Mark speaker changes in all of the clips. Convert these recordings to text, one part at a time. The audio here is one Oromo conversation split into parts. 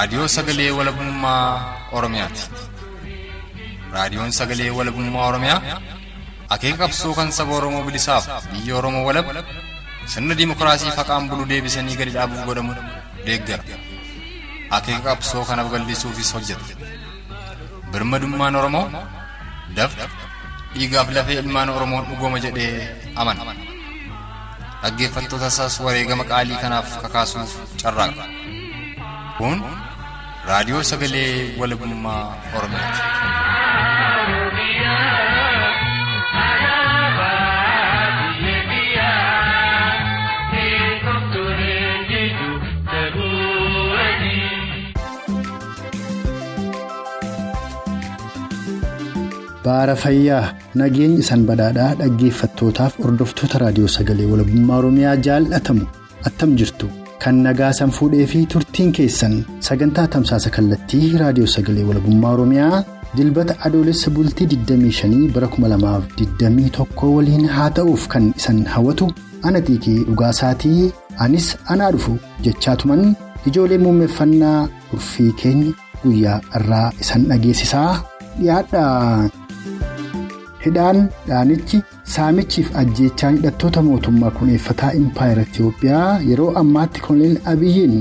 Speaker 1: Raadiyoo sagalee walabummaa Oromiyaati. Raadiyoon sagalee walabummaa Oromiyaa akeeka qabsoo kan saba Oromoo bilisaaf biyya Oromoo walab sirna dimookiraasii faqaan bulu deebisanii gadi dhaabuuf godhamu deeggara. Akeeka qabsoo kanaaf gallisuufis hojjeta. Birmadummaan Oromoo dafqa dhiigaaf lafee ilmaan Oromoon dhugooma jedhee amana. Dhaggeeffattoota isaas wareegama qaalii kanaaf kakaasuuf carraaqa. Kun raadiyoo sagalee walabummaa Oromiyaati.
Speaker 2: Baara fayyaa nageenyi isan badhaadhaa dhaggeeffattootaaf hordoftoota raadiyoo sagalee walabummaa Oromiyaa jaallatamu attam jirtu kan nagaa san fuudhee fi turtiin keessan sagantaa tamsaasa kallattii raadiyoo sagalee walabummaa Oromiyaa dilbata adoolessa bultii 25 bara 2021 waliin haa ta'uuf kan isan hawwatu ana xiiqii dhugaasaatii anis anaa dhufu jechaatuman ijoolee muummeffannaa urfii keenya guyyaa irraa isan dhageessisaa dhiyaadha. Hidhaan dhaanichi saamichiif ajjeechaan hidhattoota mootummaa kuneeffataa impaayera Itiyoophiyaa yeroo ammaatti koloneel abiyyiin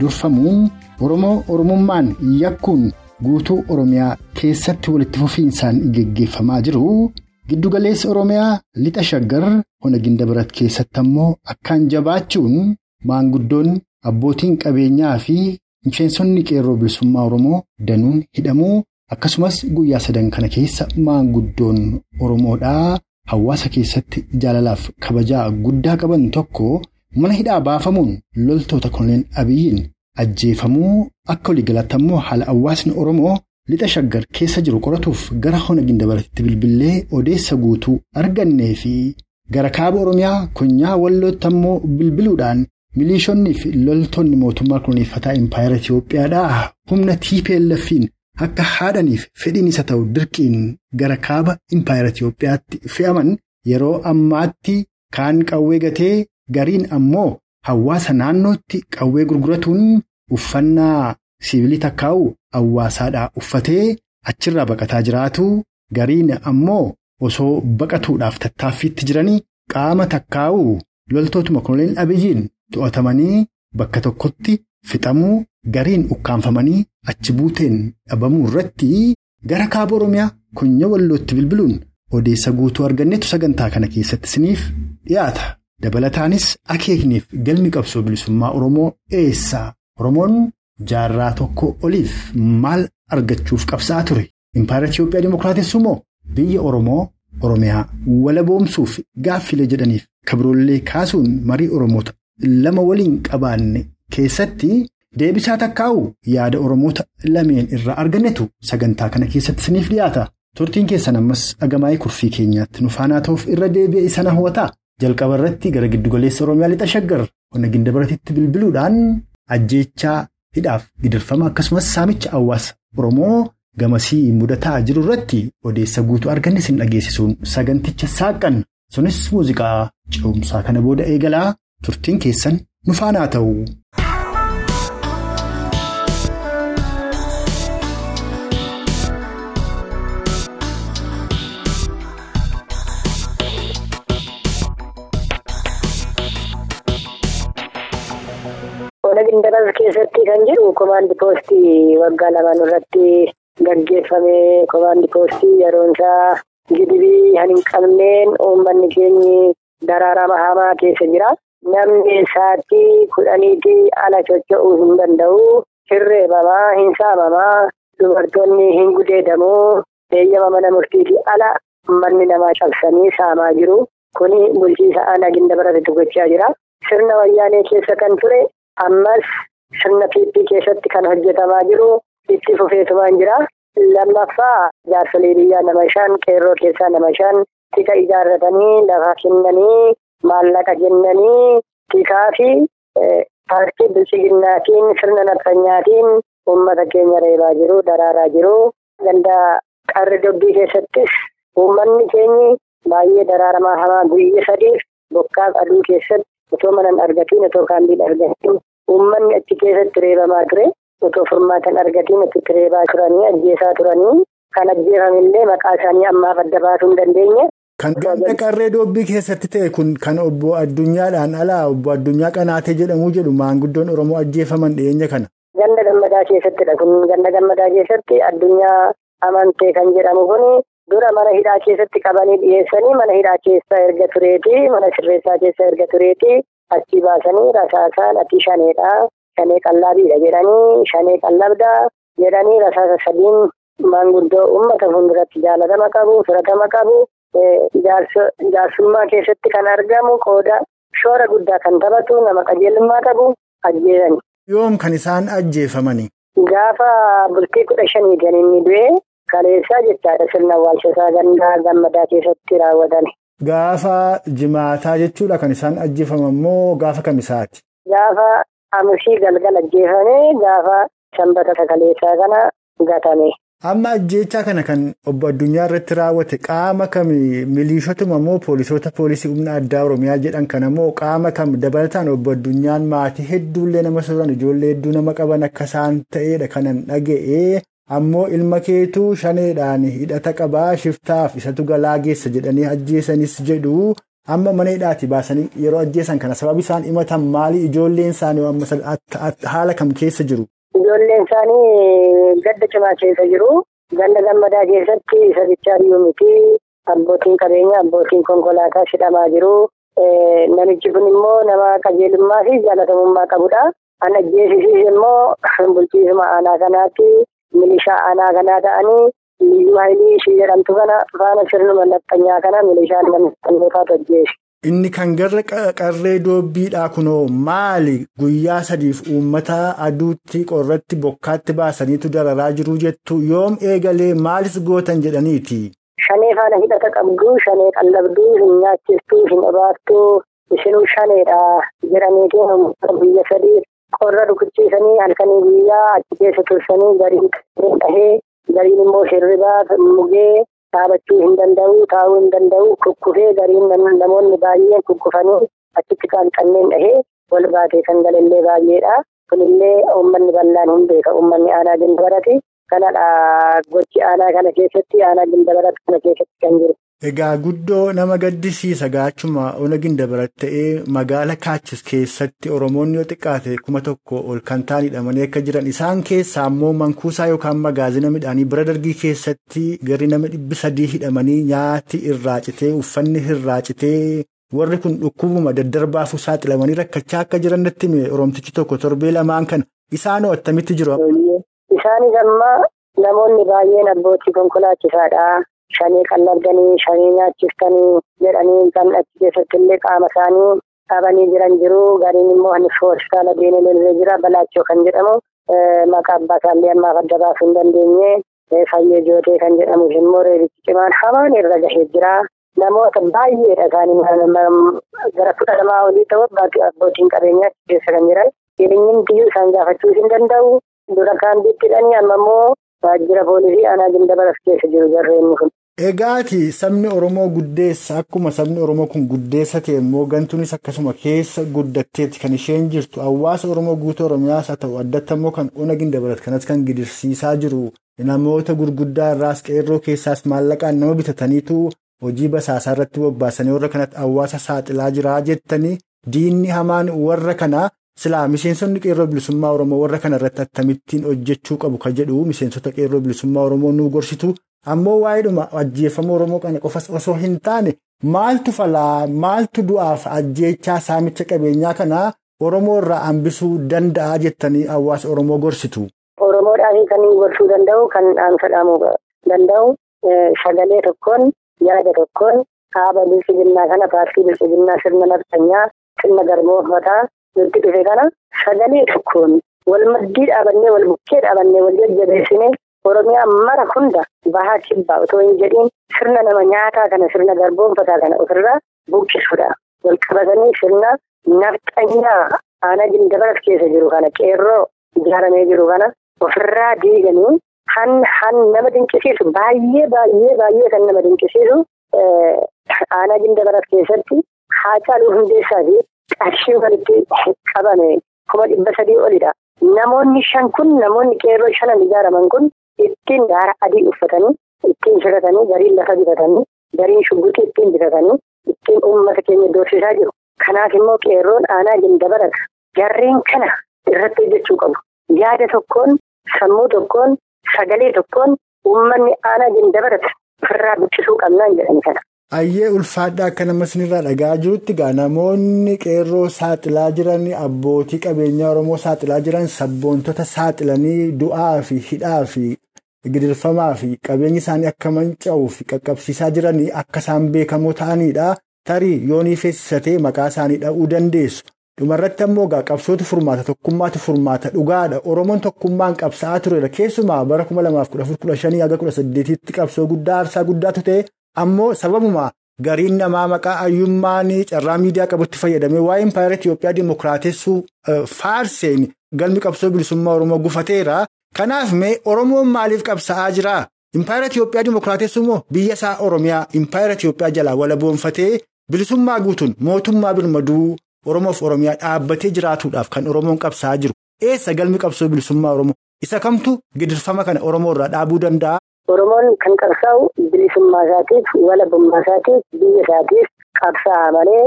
Speaker 2: durfamuun oromoo oromummaan yakkuun guutuu oromiyaa keessatti walitti fufiinsaan geggeeffamaa jiru giddugaleessa oromiyaa lixa shaggar hona gindabarat keessatti ammoo akkaan jabaachuun maanguddoon abbootiin qabeenyaa fi miseensonni qeerroo bilisummaa oromoo danuun hidhamuu. Akkasumas guyyaa sadan kana keessa maanguddoon Oromoodhaa hawaasa keessatti jaalalaaf kabajaa guddaa qaban tokko mana hidhaa baafamuun loltoota koloneel abiyyiin ajjeefamuu akka waliigalaatti ammoo haala hawaasni Oromoo lixa shaggar keessa jiru qoratuuf gara hona gindabaratitti bilbilee odeessa guutuu argannee fi gara kaaba Oromiyaa konyaa wallootti ammoo bilbiluudhaan miliishonnii fi loltoonni mootummaa kuneeffataa impaayera Itiyoophiyaadhaa humna TPLF'n. Akka haadhaniif fedhiin isa ta'u dirqiin gara kaaba impaayera Itiyoophiyaatti fe'aman yeroo ammaatti kaan qawwee gatee gariin ammoo hawaasa naannootti qawwee gurguratuun uffannaa siivilii takkaa'u hawaasaadhaa uffatee achirraa baqataa jiraatu gariin ammoo osoo baqatuudhaaf tattaaffiitti jiranii qaama takkaa'u. Loltootuma koloneel abiyyiin to'atamanii bakka tokkotti fixamuu gariin ukkaanfamanii. achi buuteen dhabamuu irratti gara kaaba oromiyaa konya wallootti bilbiluun odeessa guutuu arganneetu sagantaa kana keessatti isiniif dhiyaata dabalataanis akeekniif galmi qabsoo bilisummaa oromoo eessaa oromoon jaarraa tokko oliif maal argachuuf qabsa'aa ture impaayera Itiyoophiyaa dimookiraatessuu moo biyya oromoo oromiyaa walaboomsuuf gaaffilee jedhaniif kabiroollee kaasuun marii oromoota lama waliin qabaanne keessatti. Deebisaa takkaa'u yaada Oromoota lameen irraa argannetu sagantaa kana keessatti isiniif dhiyaata. Turtiin keessan ammas dhagamaa'ee kurfii keenyaatti nufaanaa ta'uuf irra deebi'e isana hawwataa. Jalqaba irratti gara giddugaleessa Oromiyaa lixa shaggar hona gindabaratitti bilbiluudhaan ajjeechaa hidhaaf gidirfama akkasumas saamicha hawaasa Oromoo gamasii mudataa jiru irratti odeessa guutuu arganne isin dhageessisuun saganticha saaqan. Sunis muuziqaa ce'umsaa kana booda eegalaa turtiin keessan nufaanaa ta'u.
Speaker 3: Hona gindaras keessatti kan jiru komaandi poostii waggaa lamaan irratti gaggeeffame komaandi poostii yeroon isaa gidibii hin qabneen uummanni keenyi daraarama hamaa keessa jira. Namni sa'aatii kudhaniitii ala socho'uu hin danda'u. Hirreebamaa, hin saamamaa, dubartoonni hin gudeedamuu, eeyyama mana murtiitii ala manni namaa cabsanii saamaa jiru. Kuni bulchiisa aanaa gindabaratitti gochaa jira. Sirna wayyaanee keessa kan ture. Ammas sirna piippii keessatti kan hojjetamaa jiru itti fufeetumaan jira. Lammaffaa jaarsolee biyyaa nama shan qeerroo keessaa nama shan tika ijaarratanii lafa kennanii maallaqa kennanii tikaa fi paartii bilchiginnaatiin sirna nafsanyaatiin uummata keenya reebaa jiru daraaraa jiru. Ganda qarri dubbii keessattis uummanni keenyi baay'ee daraaramaa hamaa guyyaa sadiif bokkaaf aduu keessatti otoo mana hin argatiin otoo kaambiin argatiin uummanni achi keessatti reebamaa ture otoo furmaatan argatiin achitti reebaa turanii ajjeesaa turanii kan ajjeefamillee maqaa isaanii ammaaf adda baasuu hin dandeenye.
Speaker 2: Kan ganda qarree doobbii keessatti ta'e kun kan obbo addunyaadhaan alaa obbo addunyaa qanaatee jedhamuu jedhu maanguddoon Oromoo ajjeefaman dhiyeenya kana.
Speaker 3: Ganda gammadaa keessattidha kun ganda gammadaa keessatti addunyaa amantee kan jedhamu kun dura mana hidhaa keessatti qabanii dhiyeessanii mana hidhaa keessa erga tureeti mana sirreessaa keessa erga tureeti achi baasanii rasaasaan ati shaneedha shanee qallabiidha jedhanii shanee qallabdaa jedhanii rasaasa sadiin maanguddoo uummata fuulduratti jaalatama qabu fudhatama qabu. Jaarsummaa keessatti kan argamu qooda shoora guddaa kan taphatu nama qajeelummaa qabu ajjeesani.
Speaker 2: Yoom kan isaan ajjeefamani?
Speaker 3: Gaafa bultii kudha shanii inni du'e kaleessaa jechaadha sirna awwaalchasaa gandaa gammadaa keessatti raawwatani.
Speaker 2: Gaafa jimaataa jechuudha kan isaan ajjeefaman moo gaafa kamisaati?
Speaker 3: Gaafa amusii galgala ajjeefame gaafa sanbata kaleessaa kana gatame.
Speaker 2: Amma ajjeechaa kana kan obbo Addunyaa irratti raawwate qaama kam miliishotuma moo poolisoota poolisii humna addaa Oromiyaa jedhan kana moo qaama kam dabalataan obbo Addunyaan maatii hedduullee nama soran ijoollee hedduu nama qaban akka isaan ta'edha kanan dhaga'ee ammoo ilma keetuu shaneedhaan hidhata qabaa shiftaaf isatu galaa geessa jedhanii ajjeesanis jedhu amma mana hidhaati baasanii yeroo ajjeesan kana sababi isaan himatan maali ijoolleen isaanii haala kam keessa jiru?
Speaker 3: Ijoolleen isaanii gadda cimaa keessa jiru. Ganda gammadaa keessatti isa bichaa miti. Abbootiin qabeenya abbootiin konkolaataa hidhamaa jiru. Namichi kun immoo nama qajeelummaa fi jaalatamummaa qabudha. Kan ajjeesisiis immoo bulchiisuma aanaa kanaatti milishaa aanaa kanaa ta'anii liyyuu haayilii ishee jedhamtu kana faana sirnuma nafxanyaa kana milishaan nafxanyootaatu ajjeesi.
Speaker 2: Inni kan garra qarree doobbiidhaa kunoo maali guyyaa sadiif uummata aduutti qorratti bokkaatti baasaniitu dararaa jiru jettu yoom eegalee maalis gootan jedhaniiti.
Speaker 3: Shanee faana hidhata qabdu shanee qallabduu hin nyaachistuu hin obaaftuu isinuu shaneedha jedhaniitiin biyya sadii qorra rukuchiisanii halkanii guyyaa achi keessa tursanii gariin dhahee gariin immoo hirribaa mugee. Dhaabachuu hin danda'u taa'uu hin danda'u kukkufee gariin namoonni baay'een kukkufanii achitti kan kanneen dhahee wal baatee kan galallee baay'eedha. Kunillee uummanni bal'aan hin beeka uummanni aanaa gindabarati. Kanadha gochi aanaa kana keessatti aanaa gindabarat kana keessatti kan jiru.
Speaker 2: Egaa guddoo nama gaddisiisa gaachuma ona gindabarat ta'ee magaala kaachis keessatti Oromoonni yoo xiqqaate kuma tokko ol kan ta'an hidhamanii akka jiran isaan keessaa immoo mankuusaa yookaan magaazina midhaanii bira dargii keessatti gari nama dhibbi sadii hidhamanii nyaati irraa citee uffanni irraa citee warri kun dhukkubuma daddarbaafuu saaxilamanii rakkachaa akka jiran natti hime Oromtichi tokko torbee lamaan kana isaanoo attamitti jiru.
Speaker 3: Isaanis amma namoonni baay'een abbootii konkolaachisaadha. Shanii qallabdanii shanii nyaachiftanii jedhanii kan achi keessatti illee qaama isaanii qabanii jiran jiru. Gariin immoo hospitaala deemee jira. Balaachoo kan jedhamu maqaa abbaa isaallee ammaaf adda baasuu hin dandeenye. Fayyee jootee kan jedhamu immoo reebichi cimaan hamaan irra gahee jira. Namoota baay'eedha isaanii gara kudha lamaa olii ta'u abbootiin qabeenyaa keessa kan jiran. Jireenyi isaan gaafachuu hin danda'u. Dura kaan bittidhanii amma immoo waajjira poolisii aanaa gindabarat keessa jiru jarreen kun.
Speaker 2: Egaati sabni Oromoo guddeessa akkuma sabni Oromoo kun guddeessa ta'e immoo gantuunis akkasuma keessa guddatteetti kan isheen jirtu hawaasa Oromoo guutuu Oromiyaas haa ta'u addatti immoo kan ona gindabarat kanas kan gidirsiisaa jiru namoota gurguddaa irraas qeerroo keessaas maallaqaan nama bitataniitu hojii basaasaa irratti bobbaasanii warra kanatti hawaasa saaxilaa jiraa jettanii diinni hamaan warra kanaa. Silaa miseensonni qeerroo bilisummaa Oromoo warra kana irratti akkamittiin hojjechuu qabu ka jedhu miseensota qeerroo bilisummaa Oromoo nu gorsitu ammoo waa'eedhuma ajjeefama Oromoo kana qofas osoo hin taane maaltu falaa maaltu du'aaf ajjeechaa saamicha qabeenyaa kanaa Oromoo irraa hambisuu danda'a jettanii hawaasa Oromoo gorsitu.
Speaker 3: Oromoodhaaf kan gorsuu danda'u kan dhaamsa dhaamuu danda'u sagalee tokkoon yaada tokkoon dhaaba bilchiginnaa kana paartii bilchiginnaa sirna naftanyaa sirna garboofmataa. Wanti dhufe kana sagalee tokkoon wal maddii dhaabannee wal bukkee dhaabannee wal jajjabeessine Oromiyaa mara hunda bahaa kibbaa otoo hin jedhiin sirna nama nyaataa kana sirna garboonfataa kana ofirraa buqqisuudha. Wal qabatanii sirna nafxanyaa aanaa gindabarat keessa jiru kana qeerroo ijaaramee jiru kana ofirraa diiganii han han nama dinqisiisu baay'ee baay'ee baay'ee kan nama dinqisiisu aanaa gindabarat keessatti haa caaluu hundeessaa fi qarshii walitti qabame kuma dhibba sadii olidha. Namoonni shan kun namoonni qeerroo shanan ijaaraman kun ittiin gaara adii uffatanii ittiin shiratanii gariin lafa bitatanii gariin shugguxii ittiin bitatanii ittiin uummata keenya doorsisaa jiru. Kanaaf immoo qeerroon aanaa gindabarata. Jarreen kana irratti hojjechuu qabu. Yaada tokkoon sammuu tokkoon sagalee tokkoon uummanni aanaa gindabarata ofirraa buqqisuu qabnaan jedhani kana.
Speaker 2: Ayyee ulfaadhaa akka nama sinirraa dhagaa jirutti gaa namoonni qeerroo saaxilaa jiran abbootii qabeenyaa Oromoo saaxilaa jiran sabboontota saaxilanii du'aa fi hidhaa fi gidirfamaa fi qabeenyi isaanii akka manca'uu fi qaqqabsiisaa jiranii akka isaan beekamoo ta'anidha. Tarii yoonii feessisatee maqaa isaanii dha'uu dandeessu. Dhumarratti ammoo gaa qabsootu furmaata tokkummaatu furmaata dhugaadha. Oromoon tokkummaan qabsaa'aa turedha. Keessumaa bara 2015 haga 18tti qabsoo guddaa aarsaa guddaatu ta'e. Ammoo sababuma gariin namaa maqaa ayyummaan carraa miidiyaa qabutti fayyadamee waa'ee impaayera Itiyoophiyaa dimookiraatessuu faarseen galmi qabsoo bilisummaa Oromoo gufateera. Kanaaf mee Oromoon maaliif qabsaa'aa jira? Impaayera Itiyoophiyaa dimookiraatessuu moo biyya isaa Oromiyaa impaayera Itiyoophiyaa jalaa walaboonfatee bilisummaa guutuun mootummaa birmaduu Oromoof Oromiyaa dhaabbatee jiraatuudhaaf kan Oromoon qabsaa'aa jiru. Eessa galmi qabsoo bilisummaa Oromoo? Isa kamtu gidirfama kana Oromoo irraa dhaabuu danda'a?
Speaker 3: Oromoon kan qabsaa'u bilisummaa isaatiif walabummaa isaatiif biyya isaatiif qabsaa'a malee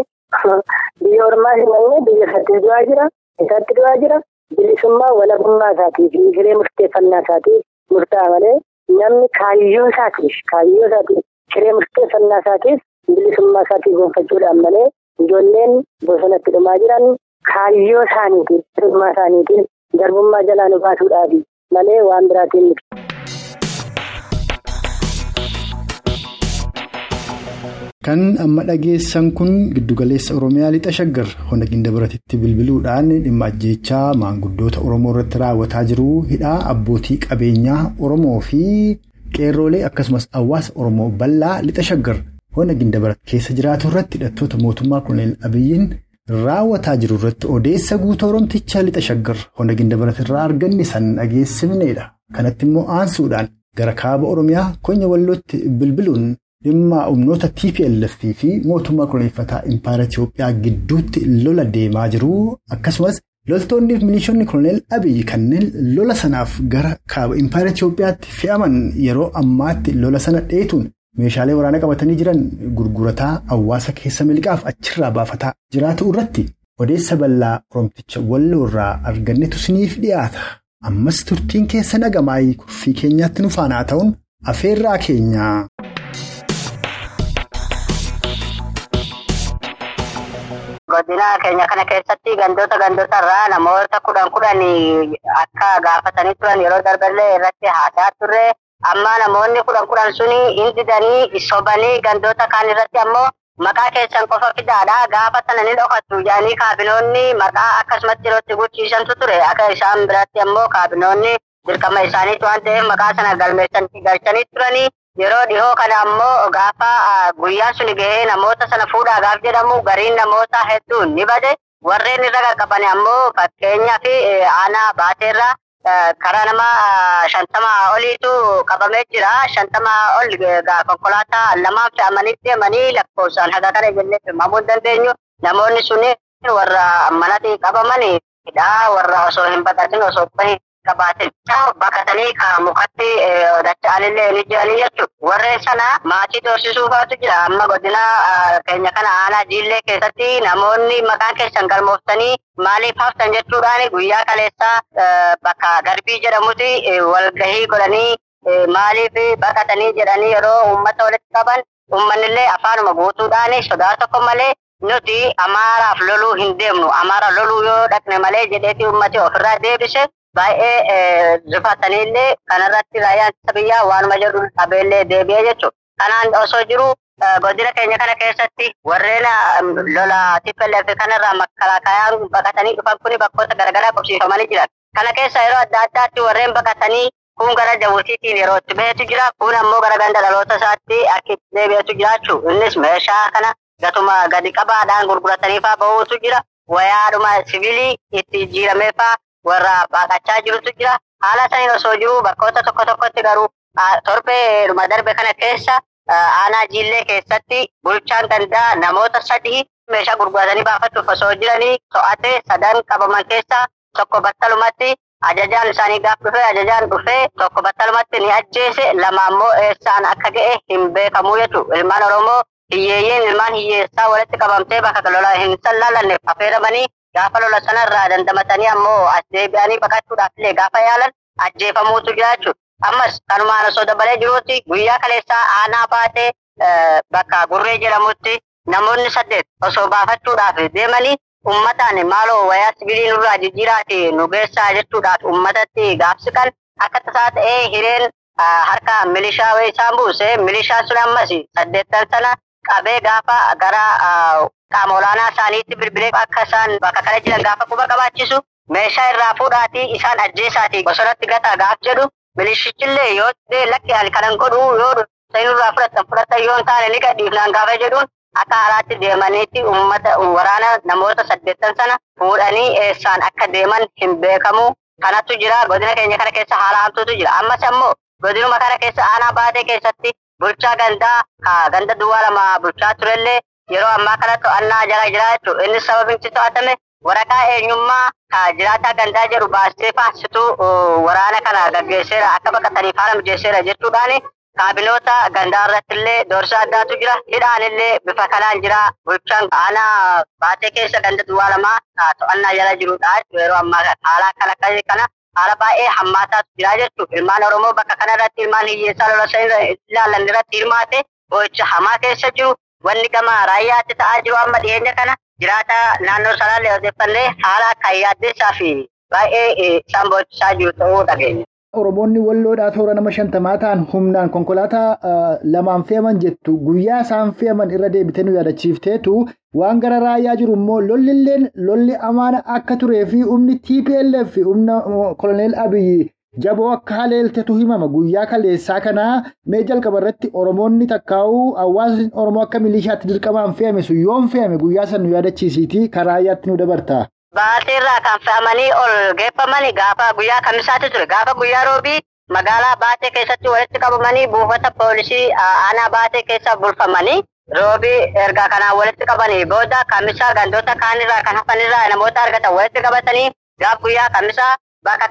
Speaker 3: biyya ormaa hin biyya isaatti du'aa jira isaatti du'aa jira bilisummaa walabummaa isaatiif hiree murteeffannaa isaatiif murtaa'a malee namni kaayyoo isaatiif kaayyoo isaatiif hiree murteeffannaa isaatiif bilisummaa isaatiif gonfachuudhaan malee ijoolleen bosonatti dhumaa jiran kaayyoo isaaniitiif bilisummaa isaaniitiif garbummaa jalaa nu baasuudhaafi malee waan biraatiin miti.
Speaker 2: Kan amma dhageessan kun giddugaleessa Oromiyaa lixa shaggar hona gindabaratitti bilbiluudhaan dhimma ajjeechaa maanguddoota Oromoo irratti raawwataa jiru hidhaa abbootii qabeenyaa Oromoo fi qeerroolee akkasumas hawaasa Oromoo bal'aa lixa shaggar hona gindabarat keessa jiraatu irratti hidhattoota mootummaa Koloneel Abiyyiin raawwataa jiru irratti odeessa guutuu Oromticha lixa shaggar hona gindabarat irraa arganne san dhageessifneedha. Kanatti immoo aansuudhaan gara kaaba Oromiyaa konya wallootti bilbiluun. Dhimma humnoota TPLF fi mootummaa koloneeffataa Impaayera Itiyoophiyaa gidduutti lola deemaa jiru. Akkasumas loltoonni fi milishoonni koloneel Abiyyi kanneen lola sanaaf gara kaaba Impaayera Itiyoophiyaatti fe'aman yeroo ammaatti lola sana dheetuun meeshaalee waraanaa qabatanii jiran gurgurataa hawaasa keessa miliqaaf achirraa baafataa jiraatu irratti odeessa bal'aa Oromticha walloo irraa argannetu siniif dhiyaata. Ammas turtiin keessa nagamaayii kurfii keenyaatti nu faanaa ta'uun afeerraa keenya.
Speaker 4: Godina keenya kana keessatti gandoota gandoota irraa namoota kudhan kudhan akka gaafatanii turan yeroo darballee irratti haasaa turre amma namoonni kudhan kudhan suni hin didanii sobanii gandoota kaan irratti ammoo maqaa keessan qofa fidaadha gaafa sana ni dhokattu jedhanii kaabinoonni maqaa akkasumatti yerootti guchiisantu ture akka isaan biratti ammoo kaabinoonni dirqama isaaniitu waan ta'eef maqaa sana galmeessanii galchanii turanii. Yeroo dhihoo kana ammoo gaafa guyyaan sun gahee namoota sana fuudhaa gaaf jedhamu gariin namoota hedduun ni bade warreen irra qaqqaban ammoo fakkeenyaaf aanaa baateerraa karaa nama shantama oliitu qabamee jira. Shantama ol konkolaataa lamaan fe'amanii deemanii lakkoofsaan haga kana jennee himamuu hin dandeenyu. Namoonni sun warra manatti qabamanidha. Warra osoo hin baqatin osoo qabaatin baqatanii mukatti dacha'anillee ni jiranii jechuudha. Warreen sana maatii doorsisuufaatu jira. Amma godina keenya kana aanaa jiillee keessatti namoonni maqaan keessan galmooftanii maaliif haftan jechuudhaan guyyaa kaleessaa bakka garbii jedhamutti walgahii godhanii maaliif baqatanii jedhanii yeroo uummata walitti qaban uummanillee afaanuma guutuudhaan sodaa tokko malee nuti amaaraaf loluu hin deemnu. Amaara loluu yoo dhaqne malee jedheeti uummati ofirraa deebise. Baay'ee rifataniillee kanarratti raayyaan ittisa biyyaa waanuma jedhu dhabeellee deebi'ee jechuudha. Kanaan osoo jiru godina keenya kana keessatti warreen lola TPLF kanarraa makalaakayaan baqatanii dhufan kuni bakkoota garaagaraa qabsiifamanii jiran. Kana keessa yeroo adda addaatti warreen baqatanii kun gara Jabuutiitiin yeroo itti bahetu jira. Kun ammoo gara ganda dhaloota isaatti akka itti deebi'etu jiraachuu. Innis meeshaa kana gatuma gadi qabaadhaan gurgurataniifaa bahuutu jira. Wayaadhuma sibiilii itti jijjiirameefaa warra baqachaa jirutu jira. Haala saniin osoo jiru bakkoota tokko tokkotti garuu torbeedhuma darbe kana keessa aanaa jiillee keessatti bulchaan gandaa namoota sadii meeshaa gurguratanii baafachuuf osoo jiranii to'atee sadan qabaman keessaa tokko battalumatti ajajaan isaanii gaaf dhufee ajajaan dhufee tokko battalumatti ni ajjeese lama ammoo eessaan akka ga'e hin beekamu jechuudha. Ilmaan Oromoo hiyyeeyyiin ilmaan hiyyeessaa walitti qabamtee bakka lola hin sallaalanneef affeeramanii gaafa lola sanarraa dandamatanii ammoo as deebi'anii baqachuudhaaf illee gaafa yaalan ajjeefamuutu jira jechuudha. Ammas kanumaan osoo dabalee jiruuti guyyaa kaleessaa aanaa baatee bakka gurree jedhamutti namoonni saddeet osoo baafachuudhaaf deemanii ummataan maaloo wayaa sibiilii nurraa jijjiiraati nu geessaa jechuudhaaf ummatatti gaafsikan akka tasaa ta'ee hireen harka milishaa isaan buuse milishaan sun ammas saddeettan sana qabee gaafa gara qaama olaanaa isaaniitti bilbilee akka isaan bakka kana jiran gaafa quba qabaachisu meeshaa irraa fuudhaatii isaan ajjeesaati bosonatti gataa gaaf jedhu milishichillee yoo lakki ani kanan godhu yoo sanirraa fudhatan fudhatan yoo taane ni gadhiifnaan gaafa jedhuun akka haaraatti deemaniitti uummata waraana namoota saddeettan sana fuudhanii eessaan akka deeman hin beekamu. Kanatu jira godina keenya kana keessa haala hamtuutu jira. Ammas ammoo godinuma kana keessa aanaa baatee keessatti bulchaa gandaa ganda duwwaa lama bulchaa turellee yeroo ammaa kana to'annaa jala jira jechuudha innis sababni to'atame waraqaa eenyummaa jiraataa gandaa jedhu baastee faasituu waraana kana gaggeesseera akka baqataniif haala mijeesseera jechuudhaani kaabinoota gandaa irratti illee doorsa addaatu jira hidhaan illee bifa kanaan jira bulchaan aanaa baatee keessa ganda duwwaa lamaa to'annaa jala jirudha yeroo ammaa haala akkana kana haala baay'ee hammaataatu jira jechuudha ilmaan oromoo bakka kana irratti ilmaan hiyyeessaa lola sana ilaalan irratti hirmaate boo'icha hamaa keessa jiru wanni gama raayyaatti ta'aa jiru amma dhiyeenya kana jiraata naannoo sanaallee odeeffannee haala akka yaaddeessaa fi baay'ee isaan boo'ichisaa jiru ta'uu dhageenya.
Speaker 2: Oromoonni walloodhaa toora nama shantamaa ta'an humnaan konkolaataa lamaan fe'aman jettu guyyaa isaan fe'aman irra deebitee nu yaadachiifteetu waan gara raayyaa jiru immoo lolli amaana akka turee fi humni TPLF humna koloneel Abiyyi jaboo akka haleeltetu himama guyyaa kaleessaa kanaa mee jalqaba irratti Oromoonni takkaa'uu hawaasni Oromoo akka milishaatti dirqamaan fe'ame sun yoom fe'ame guyyaa san nu yaadachiisiitii karaa raayyaatti nu dabarta.
Speaker 4: Baateerraa kan fe'amanii ol geeffamanii gaafa guyyaa kamisaatti ture gaafa guyyaa roobii magaalaa baatee keessatti walitti qabamanii buufata poolisii aanaa baatee keessa bulfamanii roobii erga kanaan walitti qabanii booda kamisaa gandoota kaanirraa kan hafanirraa namoota argatan walitti qabatanii gaaf guyyaa kamisaa bakka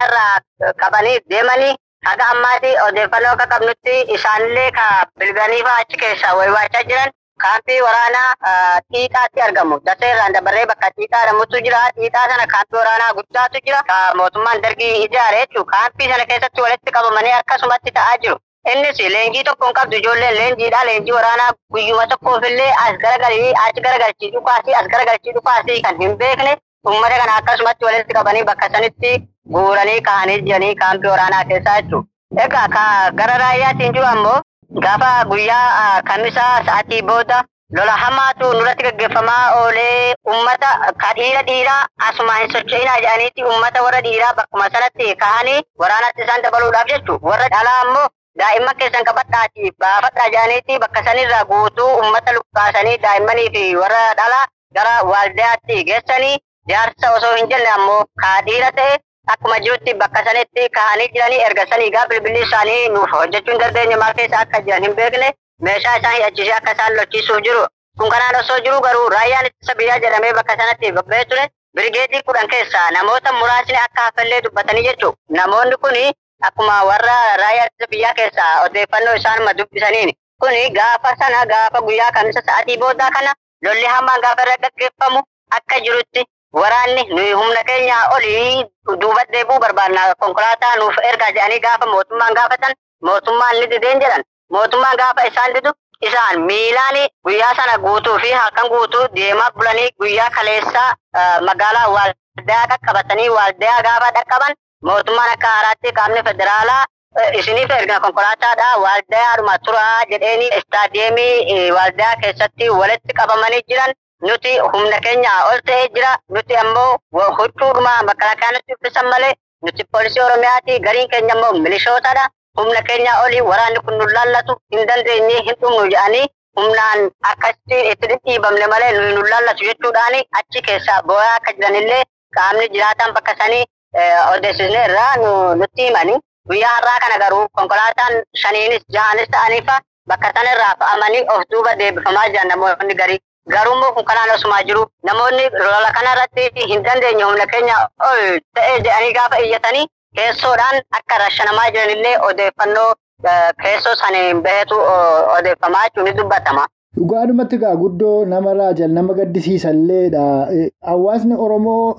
Speaker 4: kanarraa qabanii deemanii haga ammaatti odeeffannoo akka qabnutti isaanillee ka bilbilanii fa'aa achi keessa waywaachaa jiran kaampii waraanaa xiixaatti argamu. Daseerraan dabarree bakka xiixaa jedhamutu jira. Xiixaa sana kaampii waraanaa guddaatu jira. Ka mootummaan dargii ijaare jechuudha. Kaampii sana keessatti walitti qabamanii akkasumatti ta'aa jiru. Innis leenjii tokko hin qabdu ijoolleen leenjiidha. Leenjii waraanaa guyyuma tokkoof as garagalii achi garagalchii dhukaasii as garagalchii dhukaasii kan hin beekne uummata kana akkasumatti walitti qabanii bakka sanitti guuranii kaa'anii jiranii kaampii waraanaa keessaa jechuudha. Egaa gara raayyaatiin jiru ammoo gaafa guyyaa kamisaa sa'atii booda lola hamaatu nurratti gaggeeffamaa oolee ummata ka dhiira dhiiraa asuma hin socho'inaa jedhaniiti ummata warra dhiiraa bakkuma sanatti ka'anii waraanatti isaan dabaluudhaaf jechu warra dhalaa ammoo daa'imman keessan qabadhaati baafadhaa jedhaniiti bakka sanirraa guutuu ummata lukkaasanii daa'immanii fi warra dhalaa gara waaldayaatti geessanii jaarsa osoo hin jenne ammoo ka dhiira ta'e akkuma jirutti bakka sanitti ka'anii jiranii erga sanii gaa bilbilli isaanii nuuf hojjechuu hin dandeenye maal keessa akka jiran hin beekne meeshaa isaan hidhachiisee akka isaan lolchiisuuf jiru. Kun kanaan osoo jiru garuu raayyaan ittisa biyyaa jedhamee bakka sanatti bobba'ee ture birigeedii kudhan keessaa namoota muraasni akka hafallee dubbatanii jechuudha. Namoonni kuni akkuma warra raayyaa ittisa biyyaa keessaa odeeffannoo isaanuma dubbisaniin kuni gaafa sana gaafa guyyaa kamisa sa'aatii boodaa kana lolli hamaan gaafa irra gaggeeffamu akka jirutti waraanni nuyi humna keenya olii duuba deebuu barbaadna. Konkolaataa nuuf ergaa jedhanii gaafa mootummaan gaafatan mootummaan ni dideen jedhan. Mootummaan gaafa isaan didu isaan miilaan guyyaa sana guutuu fi halkan guutuu deemaa bulanii guyyaa kaleessaa magaalaa waaldaa qaqqabatanii waaldaa gaafa dhaqqaban mootummaan akka haaraatti qaamni federaalaa isiniif erga konkolaataadha. Waaldaadhuma turaa jedheeni istaadiyeemii waaldaa keessatti walitti qabamanii jiran nuti humna keenya ol ta'ee jira nuti ammoo huccuudhuma makalaakaa nutti uffisan malee nuti poolisii oromiyaati gariin keenya ammoo milishootadha humna keenya olii waraanni kun nu laallatu hin dandeenye hin dhumnu jedhanii humnaan akkasitti itti dhidhiibamne malee nu laallatu jechuudhaani achi keessaa boo'aa akka jiranillee qaamni jiraataan bakka sanii odeessisne irraa nutti himani guyyaa har'aa kana garuu konkolaataan shaniinis ja'anis ta'aniifa bakka sanarraa fa'amanii of duuba deebifamaa jiran namoonni garii Garuu kun kanaan osumaa jiru namoonni lola kanarratti hin dandeenye humna keenya ol ta'ee jedhanii gaafa iyyatanii keessoodhaan akka rashanamaa jiranillee odeeffannoo keessoo saniin bahetu odeeffamaa jechuun ni dubbatama.
Speaker 2: Dhugaadhumatti egaa guddoo nama raajal nama gaddisiisalleedha. Hawaasni Oromoo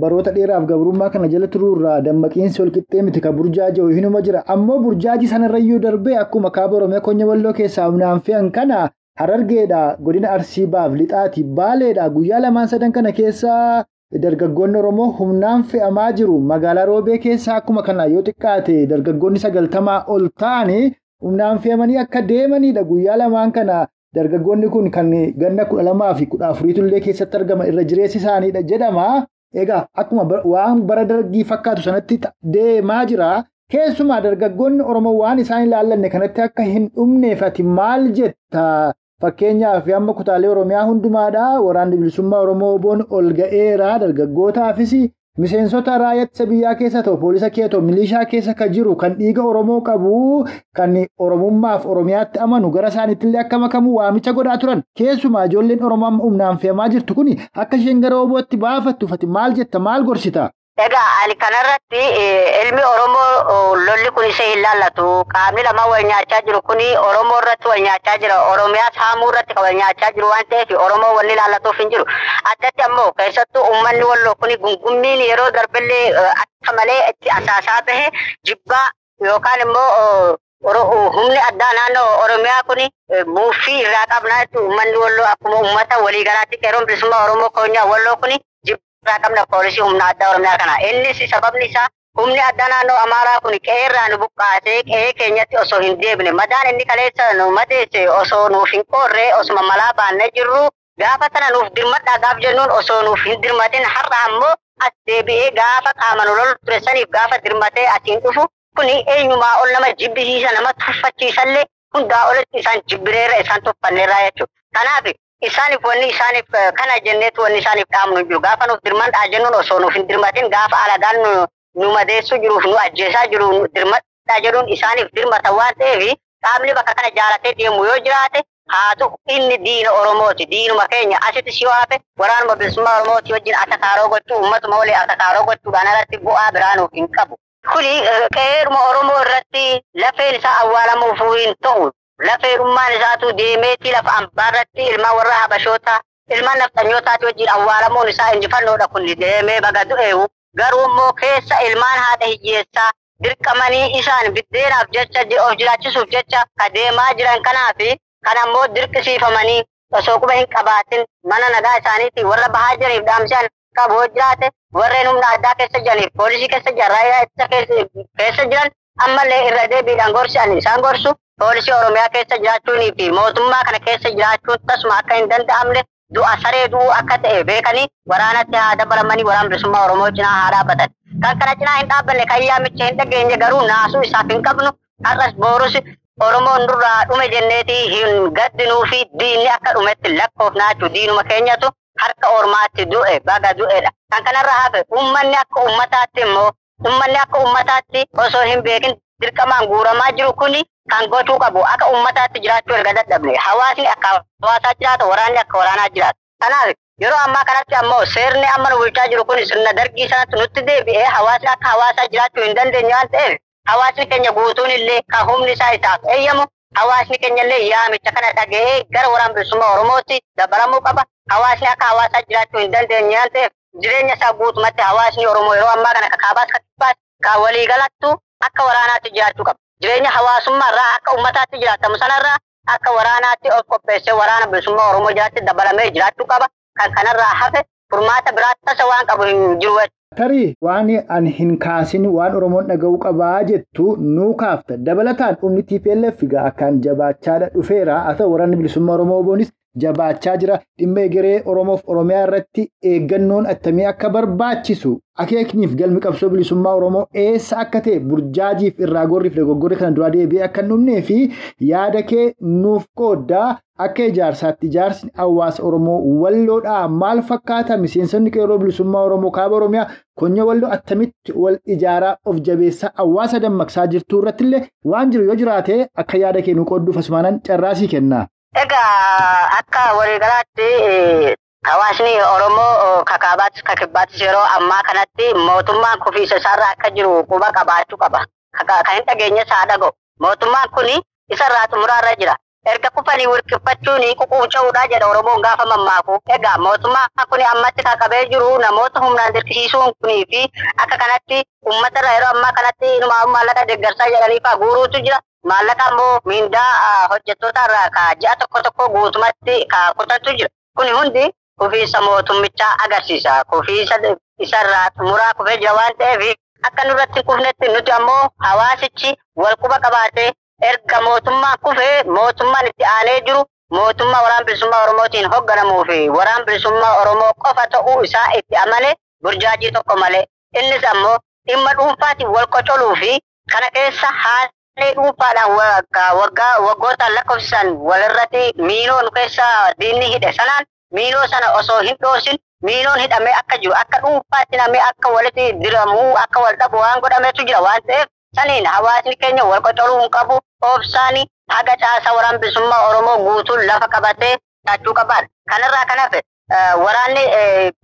Speaker 2: baroota dheeraaf gabrummaa kana jala turuurraa dammaqiinsi walqixxee miti kan burjaaja'u hinuma jira. Ammoo burjaajii sanarrayyuu darbee akkuma kaaba Oromiyaa Konya Walloo keessaa humnaan fe'an kana Harargeedha godina Arsii baaf lixaati baaleedha guyyaa lamaan sadan kana keessaa dargaggoonni Oromoo humnaan fe'amaa jiru. Magaalaa Roobee keessaa akkuma kana yoo xiqqaate dargaggoonni sagaltamaa ol ta'anii humnaan fe'amanii akka deemanidha guyyaa lamaan kana. Dargaggoonni kun kan ganna kudha lamaa fi kudha afuriitullee keessatti argama irra jireessi isaaniidha jedhama. Egaa akkuma waan bara dargii fakkaatu sanatti deemaa jira. Keessumaa dargaggoonni Oromoo waan isaan ilaallanne kanatti akka hin dhumneef ati maal jetta? Fakkeenyaaf amma kutaalee Oromiyaa hundumaadha. Waraanni bilisummaa Oromoo boon ol ga'eera. Dargaggootaafis miseensota raayyaa biyyaa keessa ta'u poolisa keetoo milishaa keessa kan jiru kan dhiiga Oromoo qabu kan Oromummaaf Oromiyaatti amanu gara isaaniittillee akka makamu waamicha godhaa turan. Keessumaa ijoolleen Oromoo humnaan fe'amaa jirtu kun akka isheen gara obootti baafattuuf ati maal jetta maal gorsita?
Speaker 4: Egaa ani kanarratti ilmi Oromoo lolli kun ishee hin laallatu. Qaamni lama wal nyaachaa jiru kun Oromoo irratti wal nyaachaa jira. Oromiyaa saamuu irratti kan wal nyaachaa jiru waan ta'eef Oromoo wanni ilaallatuuf hin jiru. Addatti ammoo keessattuu uummanni walloo kun gungummiin yeroo darbillee akka malee itti asaasaa bahe jibbaa yookaan immoo humni addaa naannoo Oromiyaa kun muuffii irraa qabnaa jechuudha. Uummanni walloo akkuma uummata waliigalaatti qeeroon bilisummaa Oromoo koonyaa walloo kun irraa qabna poolisii humna addaa oromiyaa kana. Innis sababni isaa humni addaa naannoo amaaraa kun qe'eerraa nu buqqaasee qe'ee keenyatti osoo hin deebine madaan inni kaleessa nu madeesse osoo nuuf hin qoorree osuma malaa baannee jirru. Gaafa sana nuuf dirmadhaa gaaf jennuun osoo nuuf hin dirmatin har'a ammoo as deebi'ee gaafa qaama nu lolu ture saniif gaafa dirmatee asiin dhufu kun eenyumaa ol nama jibbisiisa nama tuffachiisallee hundaa olitti isaan jibbireerra isaan tuffanneerraa jechuudha. Kanaaf isaaniif wanni isaaniif kana jenneetu wanni isaaniif dhaamnu jiru. Gaafa nuuf dirmadhaa jennuun osoo nuuf hin dirmatin. Gaafa alagaan nu madeessu jiruuf nu ajjeesaa jiru dirmadhaa jedhuun isaaniif dirmata waan ta'eef qaamni bakka kana jaalatee deemu yoo jiraate haa ta'u inni diina oromooti. Diinuma keenya asitti yoo hafe waraanuma bilisummaa oromooti wajjin atakaaroo gochuu uummatuma walii atakaaroo gochuudhaan alatti bu'aa biraa nuuf hin qabu. Kuni qeeruma oromoo irratti lafeen isaa awwaalamuuf hin ta'u lafeerummaan isaatu deemeetii lafa ambaarratti ilmaan warra habashoota ilmaan nafxanyootaati wajjin awwaalamuun isaa injifannoodha kun deemee baga du'eewu garuu immoo keessa ilmaan haadha hiyyeessaa dirqamanii isaan biddeenaaf jecha of jiraachisuuf jecha ka deemaa jiran kanaafi kan ammoo dirqisiifamanii osoo quba hin qabaatin mana nagaa isaaniitii warra bahaa jiraniif dhaamsaan qabu jiraate warreen humna addaa keessa jiraniif poolisii keessa jiran raayyaa keessa jiran ammallee irra deebiidhaan gorsi'an isaan gorsu poolisii oromiyaa keessa jiraachuunii fi mootummaa kana keessa jiraachuun tasuma akka hin danda'amne du'a saree du'uu akka ta'e beekanii waraanatti haa dabalamanii waraana bilisummaa oromoo cinaa haa dhaabbatan. Kan kana cinaa hin dhaabbanne kan yaamicha hin dhageenye garuu naasuu isaaf hin qabnu har'as boorus oromoon durraa dhume jenneetii hin gaddinuu fi diinni akka dhumetti lakkoofnaa jechuudha. Diinuma keenyatu harka ormaatti du'e baga du'edha. Kan kanarraa hafe uummanni akka uummataatti immoo uummanni akka uummataatti osoo hin beekin dirqamaan guuramaa jiru kuni kan gochuu qabu akka uummataatti jiraachuu erga dadhabne hawaasni akka hawaasaa jiraata waraanni akka waraanaa jiraata. Kanaaf yeroo ammaa kanatti ammoo seerni amma nu bulchaa jiru kun sirna dargii sanatti nutti deebi'ee hawaasni akka hawaasaa jiraachuu hin dandeenye waan ta'eef hawaasni keenya guutuun illee kan humni isaa isaaf eeyyamu hawaasni keenya illee yaamicha kana dhaga'ee gara waraana bilisummaa oromootti dabalamuu qaba. Hawaasni akka hawaasaa jiraachuu hin dandeenye waan ta'eef jireenya isaa guutumatti hawaasni oromoo yeroo ammaa kana kakaabaas kakkibaas kan waliigalattu akka waraanaatti jiraachuu qaba. Jireenya hawaasummaa irraa akka uummataatti jiraatamu sanarraa akka waraanaatti of qopheessee waraana bilisummaa oromoo jiraatti dabalamee jiraachuu qaba. Kan kanarraa hafe furmaata biraa tasa waan qabu hin jiru.
Speaker 2: Tarii waan ani hin kaasin waan Oromoon dhaga'uu qabaa jettu nuu kaafta. Dabalataan humni TPLF egaa akkaan jabaachaadha dhufeera. Haa ta'u waraanni bilisummaa Oromoo boonis jabaachaa jira. Dhimma egeree Oromoof Oromiyaa irratti eeggannoon attamii akka barbaachisu akeekniif galmi qabsoo bilisummaa Oromoo eessa akka ta'e burjaajiif irraa gorriif dogoggorri kana duraa deebi'ee akka hin dhumnee fi yaada kee nuuf qooddaa akka ijaarsaatti ijaarsi hawaasa Oromoo walloodhaa maal fakkaata miseensonni qeerroo bilisummaa Oromoo kaaba Oromiyaa konya walloo attamitti wal ijaaraa of jabeessaa hawaasa dammaqsaa jirtu irratti illee waan jiru yoo jiraate akka yaada kee nu qoodduuf asumaanan carraasii kenna.
Speaker 4: Egaa akka waliigalaatti hawaasni Oromoo kakaabaattis kakibbaattis yeroo ammaa kanatti mootummaan kufiisa isaarra akka jiru quba qabaachuu qaba. Kan hin dhageenye isaa dhaga'u. Mootummaan kun isarraa xumuraarra jira. Erga kufanii wirqiffachuun ququuca'uudha jedha Oromoon gaafa mammaaku. Egaa mootummaan kun ammatti qabee jiru namoota humnaan dirqisiisuun kunii fi akka kanatti uummatarra yeroo ammaa kanatti maallaqa deeggarsaa jedhanii fa'aa guuruutu jira. Maallaqa ammoo miindaa hojjettoota irraa ji'a tokko tokko guutumatti ka kutatu jira. Kuni hundi kufiisa mootummichaa agarsiisa. Kufiisa isarraa xumuraa kufee jira waan ta'eef akka nurratti kufnetti nuti ammoo hawaasichi wal quba qabaatee erga mootummaan kufee mootummaan itti aanee jiru mootummaa waraana bilisummaa Oromootiin hoogganamuu fi waraana bilisummaa Oromoo qofa ta'uu isaa itti amane burjaajii tokko malee. Innis ammoo dhimma dhuunfaatiin wal qocoluu fi kana keessa haalli dhuunfaadhaan waggaa waggootaan lakkoofsisan walirratti miinoo nu keessa diinni hidhe sanaan miinoo sana osoo hin dhoosin miinoon hidhamee akka jiru akka dhuunfaatti namee akka walitti diramuu akka wal dhabu waan godhameetu jira waan ta'eef saniin hawaasni keenya wal qocoluu hin qabu obsaani haga caasaa waraana bilisummaa Oromoo guutuun lafa qabatee taachuu qaban. Kanarraa kan hafe waraanni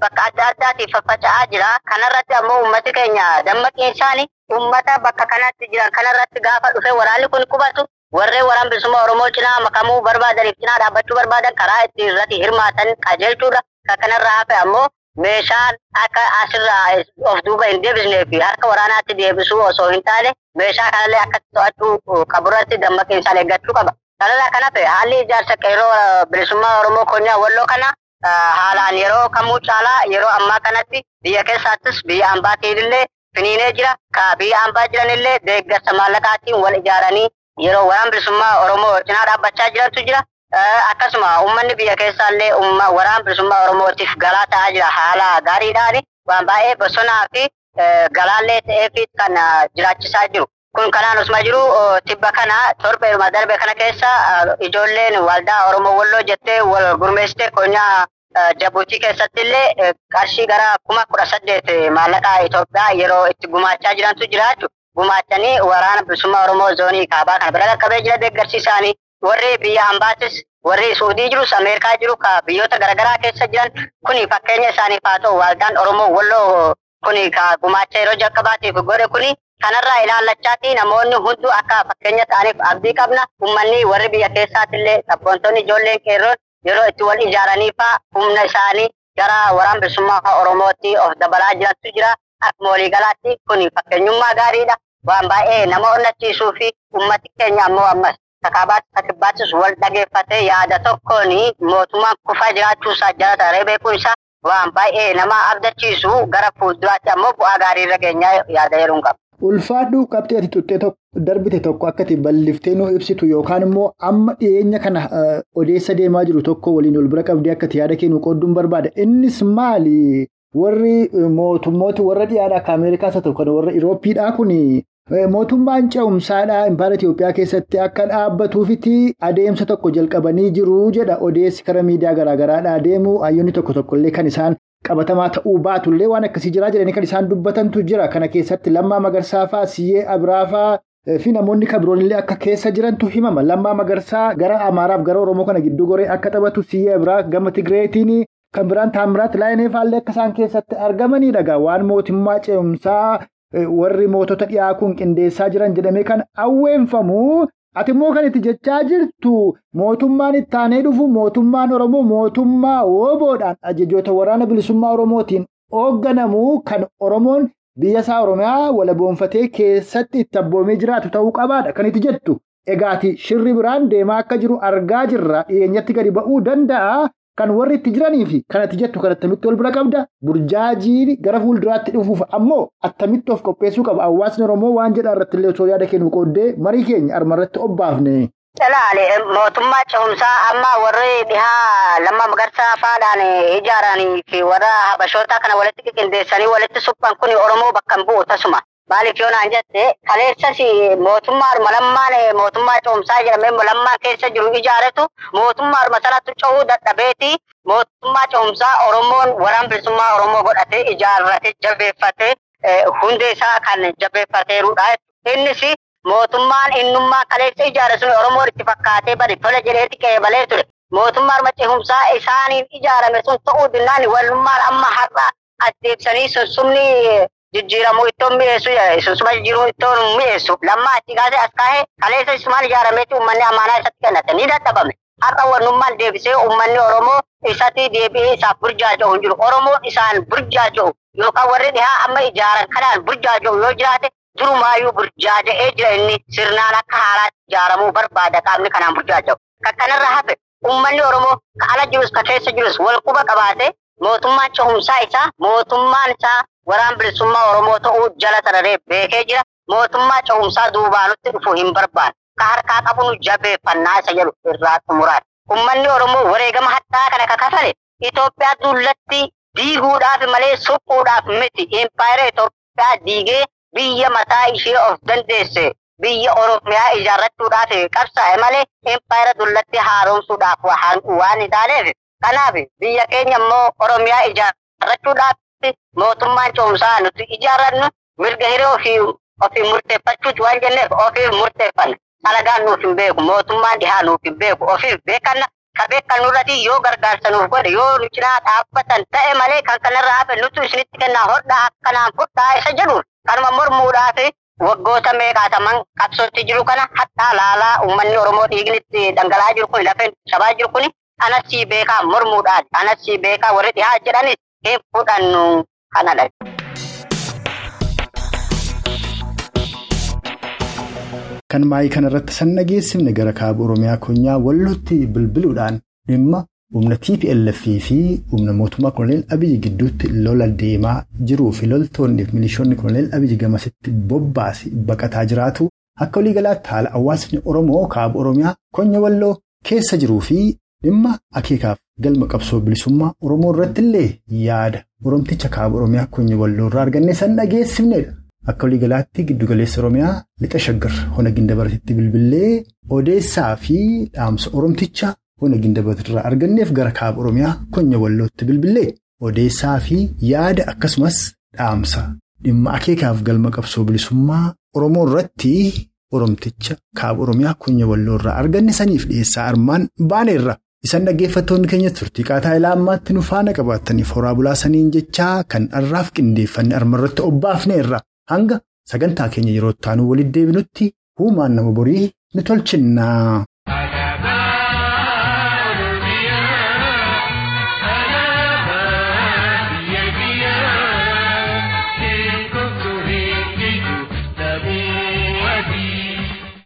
Speaker 4: bakka adda addaatiif faffaca'aa jira. Kanarratti ammoo uummati keenya dammaqiin isaanii uummata bakka kanatti jiran kanarratti gaafa dhufe waraanni kun qubatu warreen waraana bilisummaa Oromoo cinaa makamuu barbaadaniif cinaa dhaabbachuu barbaadan karaa itti irratti hirmaatan qajeelchuudha. Kan kanarraa hafe ammoo meeshaan akka asirraa of duuba hin deebisnee fi harka waraanaatti deebisuu osoo hin taane meeshaa kanallee akka to'achuu qaburratti dammaqiinsaan eeggachuu qaba. Kanarraa kan hafe haalli ijaarsa qeerroo bilisummaa Oromoo konyaa walloo kana haalaan yeroo kamuu caalaa yeroo ammaa kanatti biyya keessaattis biyya ambaatiin illee finiinee jira. Biyya ambaa jiranillee deeggarsa maallaqaatiin wal ijaaranii yeroo waraana bilisummaa Oromoo cinaa dhaabbachaa jirantu jira. Akkasuma uummanni biyya keessaallee waraana bilisummaa Oromootiif galaa ta'aa jira haala gaariidhaan waan baay'ee bosonaa fi galaallee ta'eef kan jiraachisaa jiru. Kun kanaan osuma jiru tibba kana torbeedhuma darbe kana keessa ijoolleen waldaa Oromoo Walloo jettee wal gurmeessitee konyaa Jabuutii keessatti illee qarshii gara kuma kudha saddeet maallaqa Itoophiyaa yeroo itti gumaachaa jirantu jiraatu. Gumaachanii waraana bilisummaa Oromoo zoonii kaabaa kana bira qaqqabee jira deeggarsiisaanii. Warri biyya ambaatis warri suudii jirus ameerikaa jiru ka biyyoota garaagaraa keessa jiran. Kuni fakkeenya isaaniif haa ta'u waldaan oromoo walloo kuni ka gumaacha yeroo jalqabaatiif godhe kuni kanarraa ilaallachaati namoonni hunduu akka fakkeenya ta'aniif abdii qabna. Uummanni warri biyya keessaatillee sabboontonni ijoolleen qeerroon yeroo itti wal ijaaranii faa humna isaanii gara waraana bilisummaa oromootti of dabalaa jirantu jira. Akkuma waliigalaatti kuni fakkeenyummaa gaariidha waan baay'ee nama onnachiisuu fi uummati keenya ammoo ammas takaabaatti takibbaattis wal dhageeffatee yaada tokkoon mootummaan kufaa jiraachuusaa jala taree beekuun isaa waan baay'ee nama abdachiisu gara fuulduraatti ammoo bu'aa gaarii irra geenyaa yaada yeroon qaba.
Speaker 2: Ulfaadhuu qabxee ati tuttee darbite tokko akkati balliftee nuu ibsitu yookaan immoo amma dhiyeenya kana odeessa deemaa jiru tokko waliin ol bira qabdee akkati yaada kennu qoodduun barbaada. Innis maali? Warri mootummooti warra dhiyaadhaa akka Ameerikaas haa ta'u kan warra Irooppiidhaa kuni mootummaan ce'umsaadhaa impaara Itoophiyaa keessatti akka dhaabbatuufitti adeemsa tokko jalqabanii jiru jedha odeessi karaa miidiyaa garaagaraadhaa deemu hayyoonni tokko tokkollee kan isaan qabatamaa ta'uu baatullee waan akkasii jiraa jedhanii kan isaan dubbatantu jira kana keessatti lammaa magarsaafaa siyyee abiraafaa fi namoonni kabiroonillee akka keessa jirantu himama lammaa magarsaa gara amaaraaf gara oromoo kana gidduu goree akka taphatu siyyee abiraaf gama tigireetiin. Kan biraan taamiraat laayineefaallee akka isaan keessatti argamanidha. Waan mootummaa ce'umsaa warri mootota dhiyaa kun qindeessaa jiran jedhamee kan awweenfamu. Ati immoo kan itti jechaa jirtu mootummaan itti aanee dhufu mootummaan Oromoo mootummaa wooboodhaan ajajoota waraana bilisummaa Oromootiin hoogganamu kan Oromoon biyya isaa Oromiyaa walaboonfatee keessatti itti abboomee jiraatu ta'uu qabaadha. Kan itti jettu egaati shirri biraan deemaa akka jiru argaa jirra. Dhiyeenyatti gadi ba'uu danda'a. Kan warri itti jiranii fi kan ati jettu kan attamitti wal bira qabda burjaajii gara fuulduraatti dhufuuf ammoo attamitti of qopheessuu qaba hawaasni Oromoo waan jedhaa irratti illee osoo yaada kennu qooddee marii keenya armarratti obbaafne.
Speaker 4: Ilaali mootummaa ce'umsaa amma warri dhihaa lamma magarsaa faadhaan ijaaranii fi warra habashoota kana walitti qindeessanii walitti suphan kun Oromoo bakka hin bu'u tasuma. Maaliif yoo naan jette kaleessas mootummaa lammaan mootummaa ce'umsaa jedhamee lammaan keessa jiru ijaaretu mootummaa sanatti ce'uu dadhabeeti mootummaa ce'umsaa Oromoon waraana bilisummaa Oromoo godhatee ijaarratee jabeeffatee hundee isaa kan jabeeffateerudha. Innis mootummaan innummaa kaleessa ijaare sun Oromoon itti fakkaatee bade tola jedheeti qeebalee ture. Mootummaan maceehumsaa isaaniin ijaarame sun ta'uu dinnaan walummaan amma har'a as deebisanii sunsumni jijjiiramuu ittoon mi'eessu sunsuma jijjiiramuu ittoon mi'eessu lammaa achi kaasee as kaa'ee kaleessa isumaan ijaarameeti uummanni amaanaa isatti kennate ni dadhabame. Har'a wannummaan deebisee uummanni Oromoo isatti deebi'ee isaaf burjaaja'u hin jiru. Oromoon isaan burjaaja'u yookaan warri dhihaa amma ijaaran kanaan burjaaja'u yoo jiraate durumaayyuu burjaaja'ee jira inni sirnaan akka haaraatti ijaaramuu barbaada qaamni kanaan burjaaja'u. Kan kanarra hafe uummanni Oromoo ka ala jirus ka keessa jirus wal quba qabaate mootummaan cehumsaa isaa mootummaan isaa waraan bilisummaa Oromoo ta'uu jala sararee beekee jira. Mootummaa cehumsaa duubaanutti dhufu hin barbaadu. Ka harkaa qabu jabeeffannaa isa jedhu irraa xumuraadha. Uummanni Oromoo wareegama hadhaa kana ka kafale Itoophiyaa dullatti diiguudhaaf malee suphuudhaaf miti. Impaayera Itoophiyaa diigee biyya mataa ishee of dandeesse biyya Oromiyaa ijaarrachuudhaaf qabsaa'e malee impaayera dullatti haaromsuudhaaf waan hin taaneef. Kanaaf biyya keenya immoo Oromiyaa ijaarrachuudhaaf mootummaan cehumsaa nuti ijaarrannu mirga hiree ofii ofii murteeffachuuti waan jenneef ofiif murteeffanna. Alagaan nuuf hin beeku mootummaan dhihaa nuuf hin beeku ofiif beekanna ka beekan nurratti yoo gargaarsa nuuf godhe yoo nu cinaa dhaabbatan ta'e malee kan kanarraa hafe nutu isinitti kennaa hodhaa akkanaan fudhaa isa jedhuun kanuma mormuudhaaf waggoota meeqaataman qabsootti jiru kana hadhaa laalaa uummanni Oromoo dhiigni itti dhangala'aa jiru kun lafeen shabaa jiru kun anasii beekaa mormuudhaati anasii beekaa warri dhihaa jedhanis hin fudhannu kanadha.
Speaker 2: Kan maayii kanarratti san dhageessifne gara kaaba Oromiyaa konyaa wallootti bilbiluudhaan dhimma humna TPLF fi humna mootummaa Koloneel Abiyyi gidduutti lola deemaa jiruu fi loltoonni milishoonni Koloneel Abiyyi gamasitti bobbaase baqataa jiraatu akka waliigalaatti haala hawaasni Oromoo kaaba Oromiyaa konya walloo keessa jiruu fi dhimma akeekaaf galma qabsoo bilisummaa Oromoo irratti illee yaada Oromticha kaaba Oromiyaa konya walloo irraa arganne san dhageessifnedha. Akka waliigalaatti giddugaleessa Oromiyaa lixa shaggar hona gindabaratitti bilbilee odeessaa fi dhaamsa Oromticha hona gindabatirraa arganneef gara kaaba Oromiyaa konya wallootti bilbilee odeessaa fi yaada akkasumas dhaamsa dhimma akeekaaf galma qabsoo bilisummaa Oromoo irratti Oromticha kaaba Oromiyaa konya walloo irraa arganne saniif dhiyeessaa armaan baaneerra. Isaan dhaggeeffattoonni keenya turtii qaataa ilaa ammaatti nu faana qabaataniif horaa bulaa saniin jechaa kan dharraaf qindeeffanne armarratti obbaafneerra. Hanga sagantaa keenya yeroo itti aanu walitti deebinutti uumaan nama borii ni tolchinna.